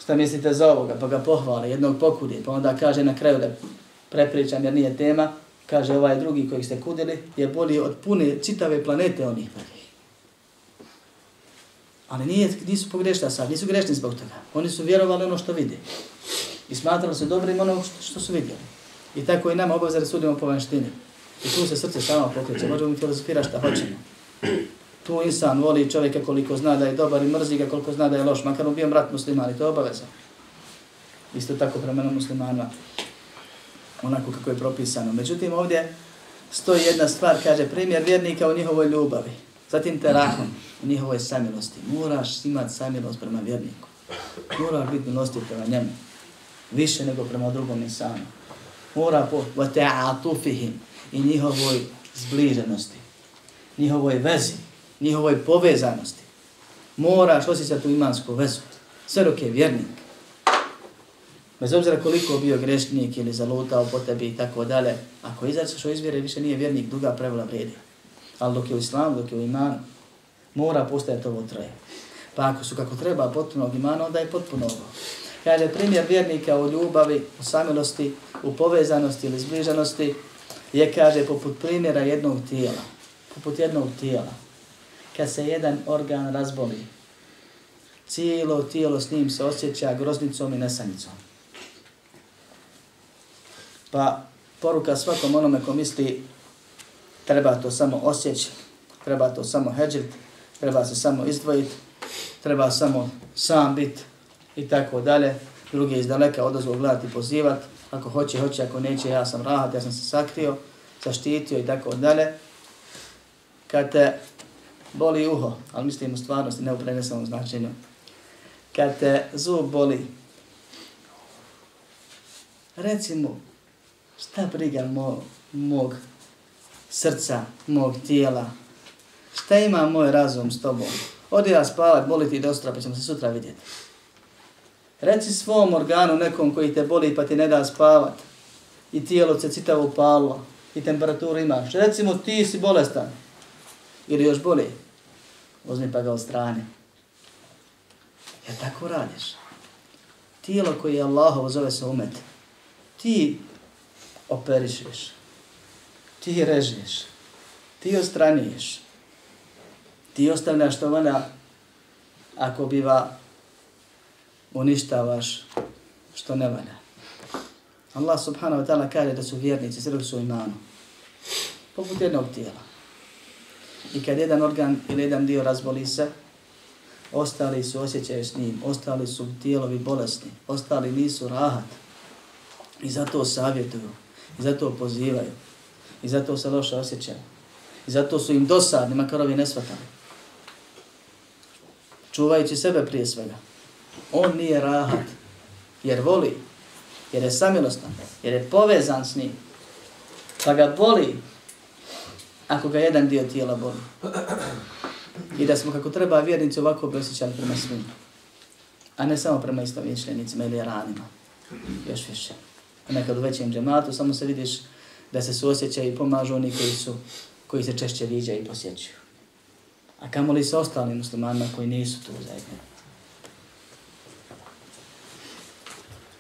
Speaker 1: šta mislite za ovoga, pa ga pohvale, jednog pokudi, pa onda kaže na kraju da prepričam jer nije tema, kaže ovaj drugi koji ste kudili je bolji od pune čitave planete onih prvih. Ali nije, nisu pogrešili sad, nisu grešni zbog toga. Oni su vjerovali ono što vide. I smatrali se dobrim ono što su vidjeli. I tako i nama obaveza da sudimo po vanštini. I tu se srce samo pokreće, možemo mi filozofirati šta hoćemo. Tu insan voli čovjeka koliko zna da je dobar i mrzi ga koliko zna da je loš, makar mu bio brat musliman i to je obaveza. Isto tako prema muslimana, onako kako je propisano. Međutim, ovdje stoji jedna stvar, kaže primjer vjernika u njihovoj ljubavi. Zatim te rahom u njihovoj samilosti. Moraš imati samilost prema vjerniku. Moraš biti milostiv prema njemu. Više nego prema drugom insanu. Mora po vata'atufihim i njihovoj zbliženosti. Njihovoj vezi. Njihovoj povezanosti. Moraš osjećati tu imansku vezu. Sve dok je vjernik. Bez obzira koliko bio grešnik ili zalutao po tebi i tako dalje, ako izaćeš o izvjere, više nije vjernik, druga pravila vrijedi. Ali dok je u islamu, dok je u imanu, mora postajati ovo troje. Pa ako su kako treba potpunog imana, onda je potpuno ovo. Kaže, primjer vjernika u ljubavi, u samilosti, u povezanosti ili zbližanosti, je, kaže, poput primjera jednog tijela. Poput jednog tijela. Kad se jedan organ razboli, cijelo tijelo s njim se osjeća groznicom i nesanicom. Pa poruka svakom onome ko misli treba to samo osjeći, treba to samo heđit, treba se samo izdvojiti, treba samo sam biti i tako dalje. Drugi iz daleka odozvo gledati i pozivati. Ako hoće, hoće, ako neće, ja sam rahat, ja sam se sakrio, zaštitio i tako dalje. Kad te boli uho, ali mislim u stvarnosti, ne u prenesenom značenju, kad te zub boli, recimo, šta briga mo, mog srca, mog tijela, šta ima moj razum s tobom, odi ja spavat, boli ti dostra, pa ćemo se sutra vidjeti. Reci svom organu nekom koji te boli pa ti ne da spavat i tijelo se citavo palo i temperaturu imaš. Recimo ti si bolestan ili još boli, uzmi pa ga od strane. Ja tako radiš. Tijelo koje je Allahovo zove se umet. Ti operišeš. Ti režeš. Ti ostraniješ. Ti ostavljaš to vana ako biva uništavaš što ne valja. Allah subhanahu wa ta'ala kaže da su vjernici, sve su imanu. Poput jednog tijela. I kad jedan organ ili jedan dio razboli se, ostali su osjećaju s njim, ostali su tijelovi bolesni, ostali nisu rahat. I zato savjetuju, i zato pozivaju, i zato se loše osjećaju. I zato su im dosadni, makar ovi ne. Čuvajući sebe prije svega. On nije rahat, jer voli, jer je samilostan, jer je povezan s njim. Pa ga boli, ako ga jedan dio tijela boli. I da smo kako treba vjernici ovako bi osjećali prema svima. A ne samo prema istovječljenicima ili ranima. Još više. A nekad u većem džematu samo se vidiš da se suosjećaju i pomažu oni koji su koji se češće viđaju i posjećuju. A kamo li se ostali muslimanima koji nisu tu zajedno?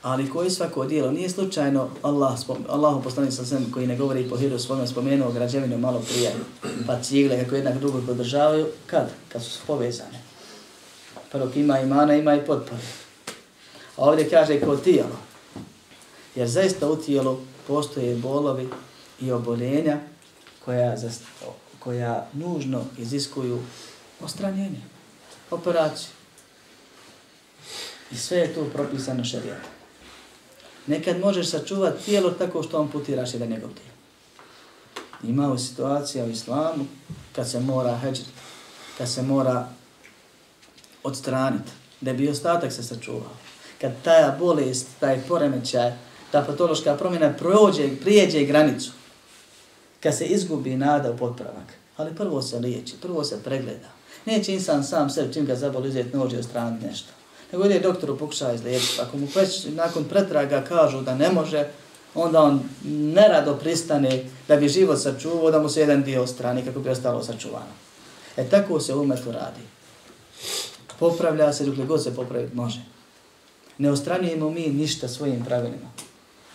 Speaker 1: Ali koji svako dijelo, nije slučajno Allah, Allahu poslani sa svem koji ne govori po hiru svojom spomenuo građevinu malo prije, pa cigle kako jednak drugo podržavaju, kad? Kad su povezane. Prvo ima imana, ima i potpore. A ovdje kaže kao tijelo. Jer zaista u tijelu postoje bolovi i oboljenja koja, koja nužno iziskuju ostranjenje, operaciju. I sve je tu propisano šarijatom. Nekad možeš sačuvati tijelo tako što amputiraš jedan njegov tijelo. Ima u situacija u islamu kad se mora heđer, kad se mora odstraniti, da bi ostatak se sačuvao. Kad taja bolest, taj poremećaj, ta patološka promjena prođe, prijeđe granicu, kad se izgubi nada u potpravak. Ali prvo se liječi, prvo se pregleda. Neće insan sam sebi čim ga zaboli uzeti nođe od strane nešto nego ide doktoru pokušava izliječiti. Ako mu već nakon pretraga kažu da ne može, onda on nerado pristane da bi život sačuvao, da mu se jedan dio strani kako bi ostalo sačuvano. E tako se umetu radi. Popravlja se dok god se popraviti može. Ne ostranjujemo mi ništa svojim pravilima,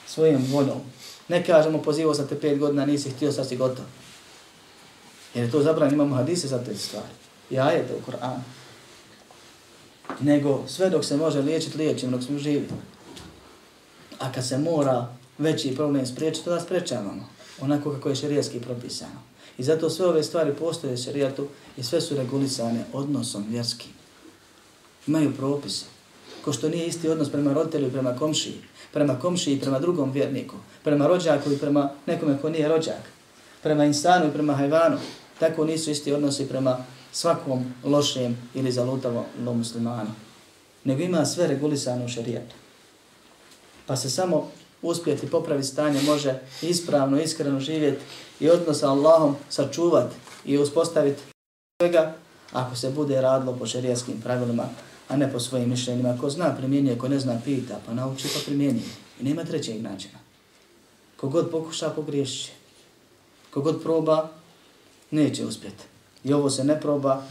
Speaker 1: svojim voljom. Ne kažemo pozivao sam te pet godina, nisi htio, sad si gotov. Jer je to zabran, imamo hadise za te stvari. Ja je to u Koranu nego sve dok se može liječiti, liječimo dok smo živi. A kad se mora veći problem spriječiti, da sprečavamo. onako kako je šerijetski propisano. I zato sve ove stvari postoje u šerijatu i sve su regulisane odnosom vjerskim. Imaju propise. Ko što nije isti odnos prema roditelju i prema komšiji, prema komšiji i prema drugom vjerniku, prema rođaku i prema nekome ko nije rođak, prema insanu i prema hajvanu, tako nisu isti odnosi prema svakom lošem ili zalutavom muslimanu. Nego ima sve regulisano u šerijatu. Pa se samo uspjeti popraviti stanje može ispravno, iskreno živjeti i odnos sa Allahom sačuvati i uspostaviti svega ako se bude radilo po šerijaskim pravilima, a ne po svojim mišljenjima. Ko zna primjenje, ko ne zna pita, pa nauči pa primjenjuje. I nema trećeg načina. Kogod pokuša, pogriješće. Kogod proba, neće uspjeti. I ovo se ne proba,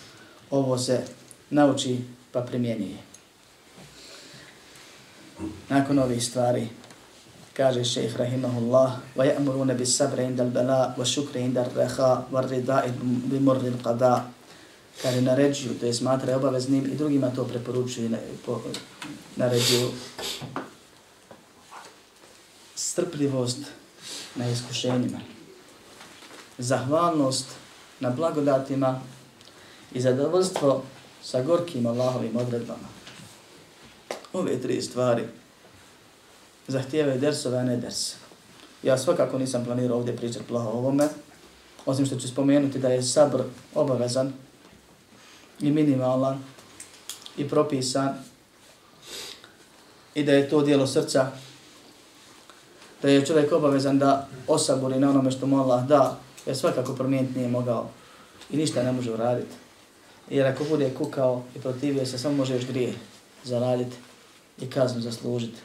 Speaker 1: ovo se nauči pa primjenjuje. Nakon ovih stvari, kaže šejh rahimahullah, wa ya'muruna bis sabri inda al-bala wa shukri inda ar-raha Kaže naređuju, to je smatra obaveznim i drugima to preporučuju na, po, naređuju. Strpljivost na iskušenjima. Zahvalnost na blagodatima i zadovoljstvo sa gorkim Allahovim odredbama. Ove tri stvari zahtijevaju dersove, a ne ders. Ja svakako nisam planirao ovdje pričati plaho o ovome, osim što ću spomenuti da je sabr obavezan i minimalan i propisan i da je to dijelo srca, da je čovjek obavezan da osaburi na onome što mu Allah da, jer svakako promijeniti nije mogao i ništa ne može uraditi. Jer ako bude kukao i protivio se, samo može još grije zaraditi i kaznu zaslužiti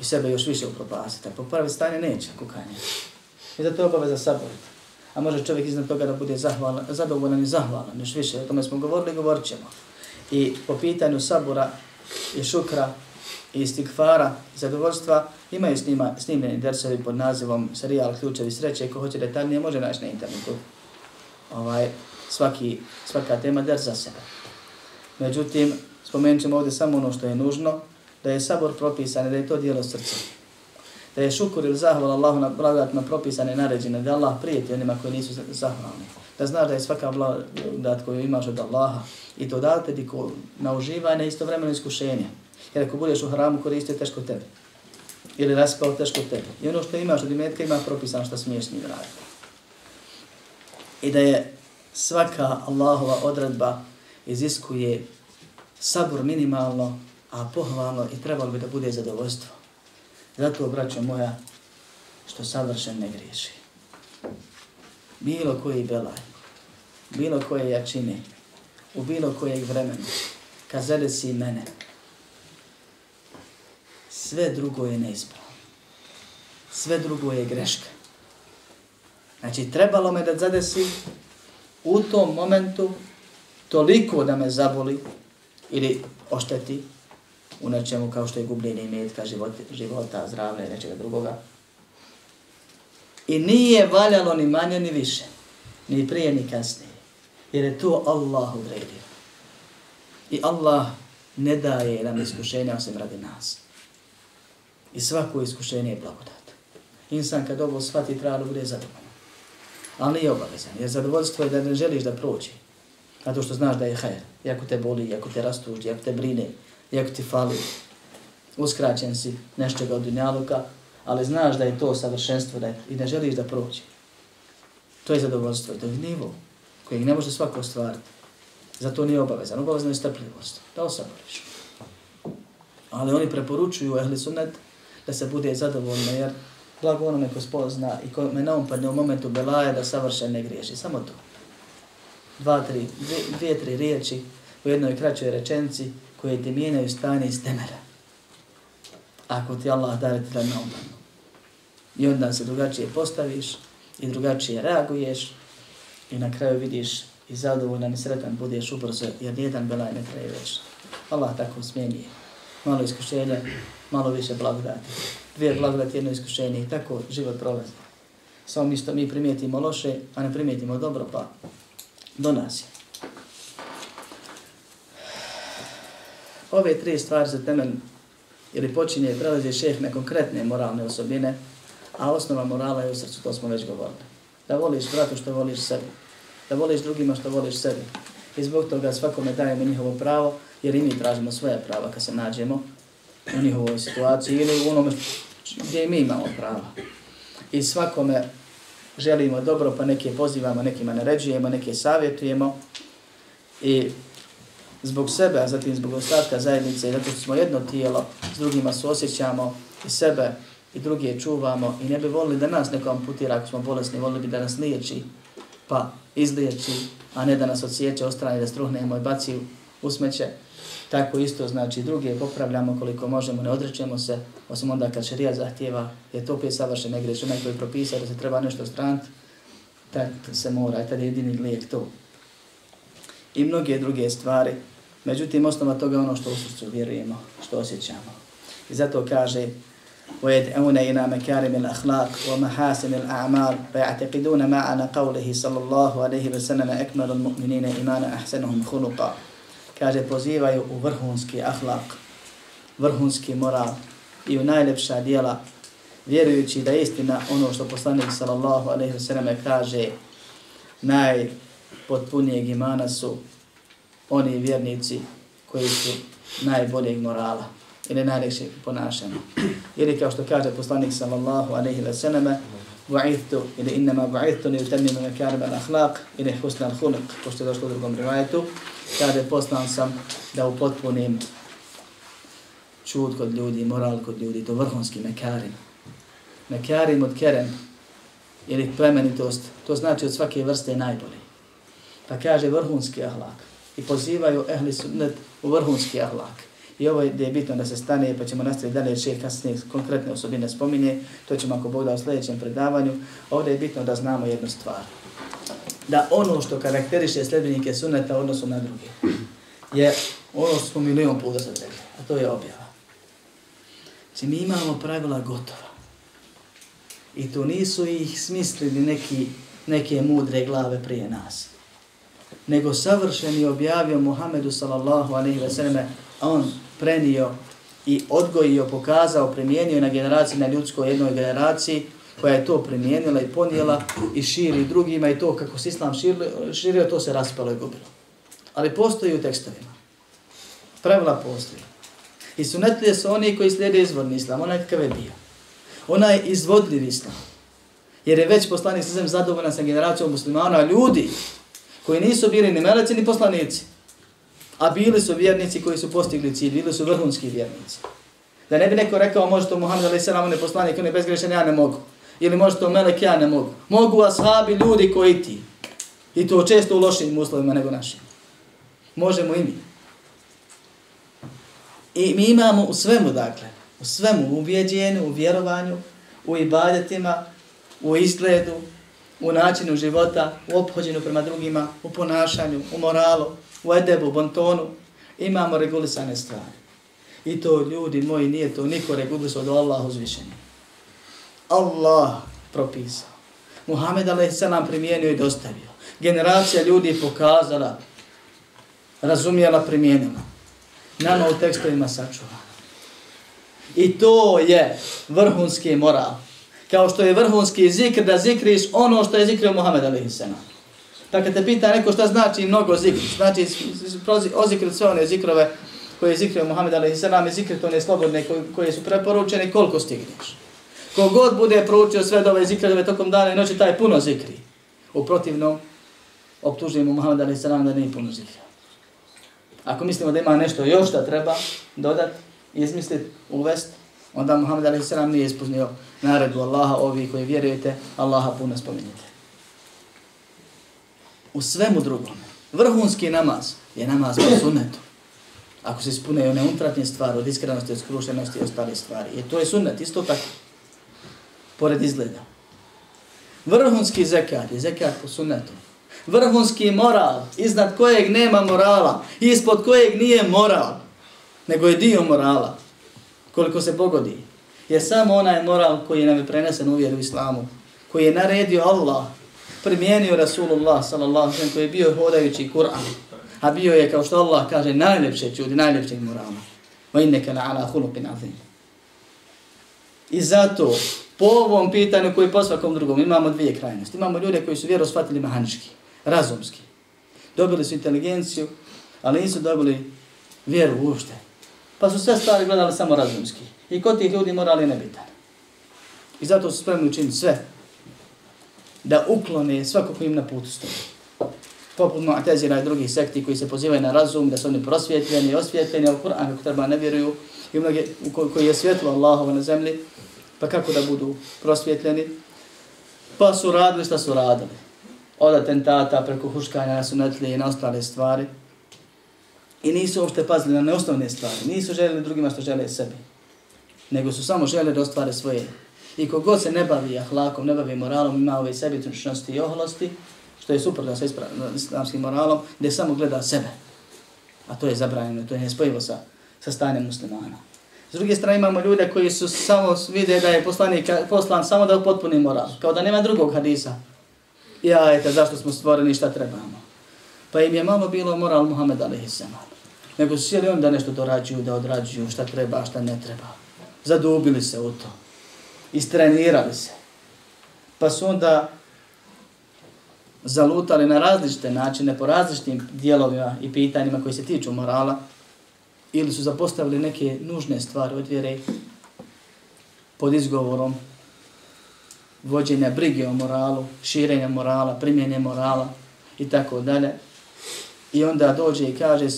Speaker 1: i sebe još više upropasiti. Po prvi stanje neće kukanje. I zato je obaveza saboriti. A može čovjek iznad toga da bude zahvalan, zadovoljan i zahvalan, još više. O tome smo govorili govorit ćemo. I po pitanju sabora i šukra i istikfara i zadovoljstva imaju snima, snimljeni dersovi pod nazivom serijal Ključevi sreće. Ko hoće detaljnije može naći na internetu. Ovaj, svaki, svaka tema der za sebe. Međutim, spomenut ćemo ovdje samo ono što je nužno, da je sabor propisan da je to dijelo srca. Da je šukur ili zahval Allahu na blagodatima propisane naređene, da Allah prijeti onima koji nisu zahvalni. Da znaš da je svaka blagodat koju imaš od Allaha i to date ti na uživanje istovremeno iskušenje. Jer ako budeš u hramu koristio teško tebe. Ili raspao teško tebe. I ono što imaš od imetka ima propisano što smiješ njim raditi. I da je svaka Allahova odredba iziskuje sabor minimalno a pohvalno i trebalo bi da bude zadovoljstvo. Zato, braćo moja, što savršen ne griješi. Bilo koji belaj, bilo koje jačine, u bilo kojeg vremena, kad zadesi mene, sve drugo je neispravno. Sve drugo je greška. Znači, trebalo me da zadesi u tom momentu toliko da me zaboli ili ošteti, u nečemu kao što je gubljenje imetka, života, života zdravlja i nečega drugoga. I nije valjalo ni manje ni više, ni prije ni kasnije, jer je to Allah odredio. I Allah ne daje nam iskušenja osim radi nas. I svako iskušenje je blagodat. Insan kad ovo shvati treba da bude zadovoljan. Ali nije obavezan, jer zadovoljstvo je da ne želiš da prođe. Zato što znaš da je hajer. Iako te boli, iako te rastuži, iako te brine, iako ti fali, uskraćen si nešto od dunjaluka, ali znaš da je to savršenstvo da je, i ne želiš da prođe. To je zadovoljstvo, to je nivo kojeg ne može svako ostvariti. Zato nije obavezan. Obavezno je strpljivost. Da osaboriš. Ali oni preporučuju ehli sunnet da se bude zadovoljno jer blago onome ko spozna i ko me naumpadne u momentu belaje da savršen ne griješi. Samo to. Dva, tri, dvije, dvije tri riječi u jednoj kraćoj rečenci koje te mijenaju stane iz temera. Ako ti Allah dare ti da naumano. I onda se drugačije postaviš i drugačije reaguješ i na kraju vidiš i zadovoljan i sretan budeš ubrzo jer nijedan belaj ne traje već. Allah tako smijenije. Malo iskušenja, malo više blagodati. Dvije blagodati, jedno iskušenje i tako život prolazi. Samo mi što mi primijetimo loše, a ne primijetimo dobro, pa do nas je. Ove tri stvari za temelj ili počinje i prelazi šeh na konkretne moralne osobine, A osnova morala je u srcu, to smo već govorili. Da voliš bratu što voliš sebi. Da voliš drugima što voliš sebi. I zbog toga svakome dajemo njihovo pravo, jer i mi tražimo svoje prava kad se nađemo u njihovoj situaciji ili u onome gdje mi imamo prava. I svakome želimo dobro, pa neke pozivamo, nekima naređujemo, neke savjetujemo. I zbog sebe, a zatim zbog ostatka zajednice, zato što smo jedno tijelo, s drugima suosjećamo i sebe i druge čuvamo i ne bi volili da nas neko amputira ako smo bolesni, volili bi da nas liječi, pa izliječi, a ne da nas odsjeće, ostrani da struhnemo i baci u smeće. Tako isto znači druge popravljamo koliko možemo, ne odrećemo se, osim onda kad šerijat zahtjeva, je to opet savršen negreš, onaj koji propisa da se treba nešto strant, tad se mora, tad je jedini lijek to. I mnoge druge stvari, međutim osnova toga je ono što u srcu vjerujemo, što osjećamo. I zato kaže, ويدعون إلى مكارم الأخلاق ومحاسن الأعمال ويعتقدون معنى قوله صلى الله عليه وسلم أكمل المؤمنين إيمانا أحسنهم خلقا kaže pozivaju u vrhunski ahlak, vrhunski moral i u najlepša dijela, vjerujući da je istina ono što poslanik sallallahu alaihi wasallam kaže, najpotpunijeg imana su oni vjernici koji su najboljeg morala ili najljepšeg ponašanja. Ili kao što kaže poslanik sallallahu alaihi wasallam, bu'ithtu ili innama bu'ithtu ni utemnimu mekarim al-akhlaq ili husna al-khulq, pošto je došlo u drugom rivajetu, kaže poslan sam da upotpunim čud kod ljudi, moral kod ljudi, to vrhunski mekarim. Mekarim od kerem ili plemenitost, to znači od svake vrste najbolji. Pa kaže vrhunski ahlak i pozivaju ehli sunnet u vrhunski ahlak. I ovo je, je bitno da se stane, pa ćemo nastaviti dalje še kasnije konkretne osobine spominje, to ćemo ako Bog da u sljedećem predavanju. Ovdje je bitno da znamo jednu stvar. Da ono što karakteriše sljedbenike sunneta odnosu na druge, je ono što smo milijon puta sad rekli, a to je objava. Znači mi imamo pravila gotova. I to nisu ih smislili neki, neke mudre glave prije nas. Nego savršeni objavio Muhammedu sallallahu alaihi ve selleme, on prenio i odgojio, pokazao, primijenio na generaciji, na ljudskoj jednoj generaciji, koja je to primijenila i ponijela i širi drugima i to kako se islam širio, širio to se raspalo i gubilo. Ali postoji u tekstovima. Pravila postoji. I sunetlije su oni koji slijede izvorni islam, onaj kakav je bio. Onaj izvodljiv islam. Jer je već poslanik sa zadovoljan sa generacijom muslimana, ljudi koji nisu bili ni meleci ni poslanici, A bili su vjernici koji su postigli cilj, bili su vrhunski vjernici. Da ne bi neko rekao, može to Muhammed Ali Salam, on je poslanik, on je bezgrešan, ja ne mogu. Ili može to Melek, ja ne mogu. Mogu ashabi, ljudi koji ti. I to često u lošim uslovima nego našim. Možemo i mi. I mi imamo u svemu, dakle, u svemu, u ubjeđenju, u vjerovanju, u ibadetima, u izgledu, u načinu života, u obhođenju prema drugima, u ponašanju, u moralu, u edebu, bontonu, imamo regulisane stvari. I to ljudi moji, nije to niko regulisao do Allah uzvišenja. Allah propisao. Muhammed a.s. primijenio i dostavio. Generacija ljudi pokazala, razumijela, primijenila. Nama u tekstovima sačuvana. I to je vrhunski moral. Kao što je vrhunski zikr da zikriš ono što je zikrio Muhammed a.s. Pa kad te pita neko šta znači mnogo zikr, znači ozikrit sve one zikrove koje je zikrio Muhammed a.s. i zikrit one slobodne koje su preporučene, koliko stigneš. Kogod bude proučio sve dove zikrove tokom dana i noći, taj puno zikri. U protivnom, optužujemo Muhammed a.s. da nije puno zikrio. Ako mislimo da ima nešto još da treba dodat, izmisliti, uvesti, onda Muhammed a.s. nije ispunio naredbu Allaha, ovi koji vjerujete, Allaha puno spominjete u svemu drugom. Vrhunski namaz je namaz po sunnetu. Ako se ispune one unutrašnje stvari od iskrenosti, od skrušenosti i ostale stvari. I to je sunnet, isto tako. Pored izgleda. Vrhunski zekat je zekat po sunnetu. Vrhunski moral, iznad kojeg nema morala, ispod kojeg nije moral, nego je dio morala, koliko se pogodi, je samo onaj moral koji nam je prenesen u vjeru islamu, koji je naredio Allah, primijenio Rasulullah sallallahu alejhi koji je bio hodajući Kur'an. A bio je kao što Allah kaže najljepše čudi, najljepše moralno. Va inneke la ala khuluqin azim. I zato, po ovom pitanju koji po svakom drugom, imamo dvije krajnosti. Imamo ljude koji su vjeru shvatili mehanički, razumski. Dobili su inteligenciju, ali nisu dobili vjeru uopšte. Pa su sve stvari gledali samo razumski. I kod tih ljudi morali nebitan. I zato su spremni učiniti sve da uklone svako ko im na putu stoji. Poput Mu'tazira i drugih sekti koji se pozivaju na razum, da su oni prosvjetljeni, osvjetljeni, ali Kur'an kako treba ne vjeruju, i mnoge koji je svjetlo Allahovo na zemlji, pa kako da budu prosvjetljeni? Pa su radili šta su radili. Od atentata preko huškanja na sunetlije i na ostale stvari. I nisu uopšte pazili na neosnovne stvari. Nisu željeli drugima što žele sebi. Nego su samo željeli da ostvare svoje. I kogod se ne bavi ahlakom, ne bavi moralom, ima ove sebičnosti i oholosti, što je suprotno sa islamskim moralom, gdje samo gleda sebe. A to je zabranjeno, to je nespojivo sa, sa stanjem muslimana. S druge strane imamo ljude koji su samo vide da je poslanik poslan samo da upotpuni moral, kao da nema drugog hadisa. Ja, eto, zašto smo stvoreni, šta trebamo. Pa im je malo bilo moral Muhammed a.s. Nego su sjeli onda nešto dorađuju, da odrađuju, šta treba, šta ne treba. Zadubili se u to. Istrenirali se. Pa su onda zalutali na različite načine, po različitim dijelovima i pitanjima koji se tiču morala, ili su zapostavili neke nužne stvari od vjere pod izgovorom vođenja brige o moralu, širenja morala, primjenje morala i tako dalje. I onda dođe i kaže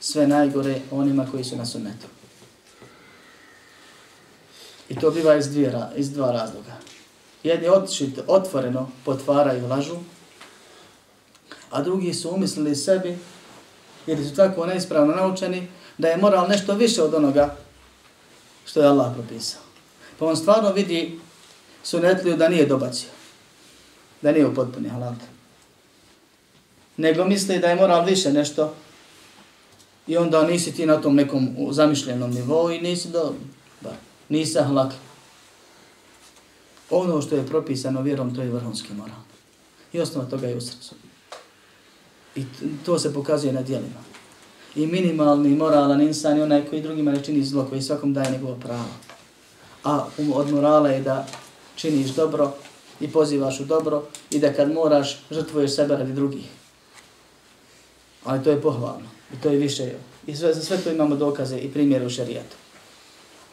Speaker 1: sve najgore onima koji su na sunnetu. I to biva iz, dvije, iz dva razloga. Jedni otišli otvoreno potvaraju lažu, a drugi su umislili sebi, jer su tako neispravno naučeni, da je moral nešto više od onoga što je Allah propisao. Pa on stvarno vidi sunetliju da nije dobacio, da nije upotpunio potpuni. Nego misli da je moral više nešto i onda nisi ti na tom nekom zamišljenom nivou i nisi do, ba, nisi hlak. Ono što je propisano vjerom, to je vrhunski moral. I osnova toga je u srcu. I to se pokazuje na dijelima i minimalni moralan insan je onaj koji drugima ne čini zlo, koji svakom daje njegovo pravo. A od morala je da činiš dobro i pozivaš u dobro i da kad moraš žrtvuješ sebe radi drugih. Ali to je pohvalno i to je više. I sve, za sve to imamo dokaze i primjere u šarijatu.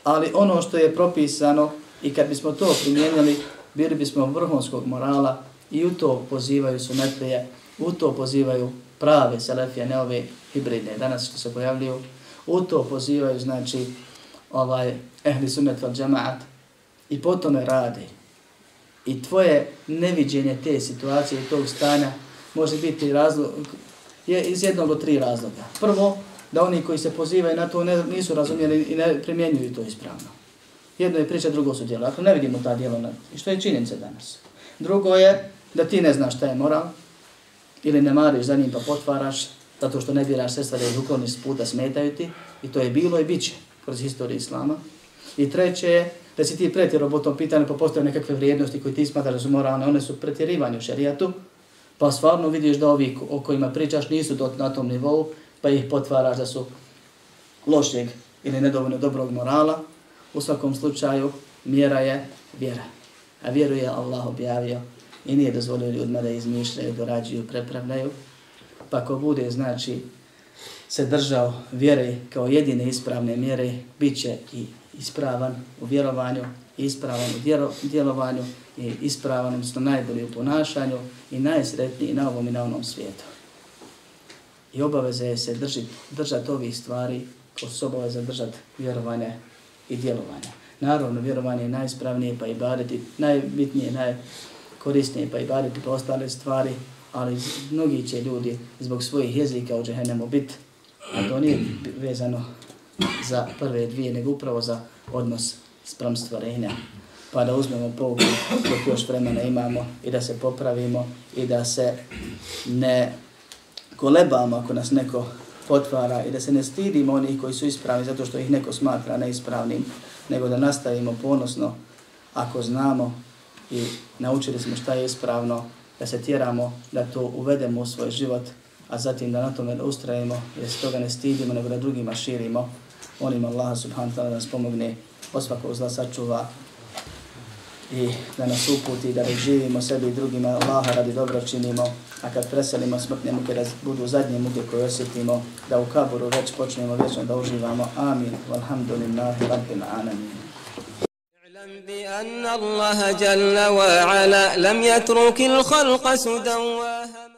Speaker 1: Ali ono što je propisano i kad bismo to primijenili, bili bismo vrhunskog morala i u to pozivaju sunetlije, u to pozivaju prave selefije, ne ove hibridne danas što se pojavljuju, u to pozivaju, znači, ovaj, ehli sunnet val džamaat i po tome radi. I tvoje neviđenje te situacije i tog stanja može biti razlog, je iz jednog od tri razloga. Prvo, da oni koji se pozivaju na to ne, nisu razumjeli i ne primjenjuju to ispravno. Jedno je priča, drugo su djelo. Ako ne vidimo ta djelo, i što je činjenica danas. Drugo je da ti ne znaš šta je moral, ili ne mariš za njim pa potvaraš, zato što ne biraš sredstva da je ukloni puta, smetaju ti. I to je bilo i bit će kroz historiju Islama. I treće je da si ti pretjero po tom pitanju pa postoje nekakve vrijednosti koje ti smatraš da su moralne, one su pretjerivanje u šerijatu, pa stvarno vidiš da ovi o kojima pričaš nisu dot na tom nivou, pa ih potvaraš da su lošeg ili nedovoljno dobrog morala. U svakom slučaju mjera je vjera. A vjeru je Allah objavio i nije dozvolio ljudima da izmišljaju, dorađuju, prepravljaju. Pa ko bude, znači, se držao vjere kao jedine ispravne mjere, bit će i ispravan u vjerovanju, ispravan u djelovanju i ispravan, odnosno najbolji u ponašanju i najsretniji na ovom i na onom svijetu. I obaveze je se držati, držati ovih stvari kao se obaveza držati vjerovanje i djelovanje. Naravno, vjerovanje je najispravnije, pa i bariti, najbitnije, najkorisnije pa i bariti pa ostale stvari, ali mnogi će ljudi zbog svojih jezika u džehennemu biti, a to nije vezano za prve dvije, nego upravo za odnos sprem stvorenja, Pa da uzmemo pouku dok još vremena imamo i da se popravimo i da se ne kolebamo ako nas neko potvara i da se ne stidimo onih koji su ispravni zato što ih neko smatra neispravnim, nego da nastavimo ponosno ako znamo i naučili smo šta je ispravno, da se tjeramo, da to uvedemo u svoj život, a zatim da na tome da ustrajemo, da se toga ne stidimo, nego da drugima širimo Molim Allah subhanahu wa ta'ala da nas pomogne od svakog zla sačuva i da nas uputi, da živimo sebi i drugima, Allaha radi dobro činimo, a kad preselimo smrtne muke, da budu zadnje muke koje osjetimo, da u kaburu već počnemo vječno da uživamo. Amin. Walhamdulillahi rabbil alamin.
Speaker 2: اعلم بأن الله جل وعلا لم يترك الخلق سدى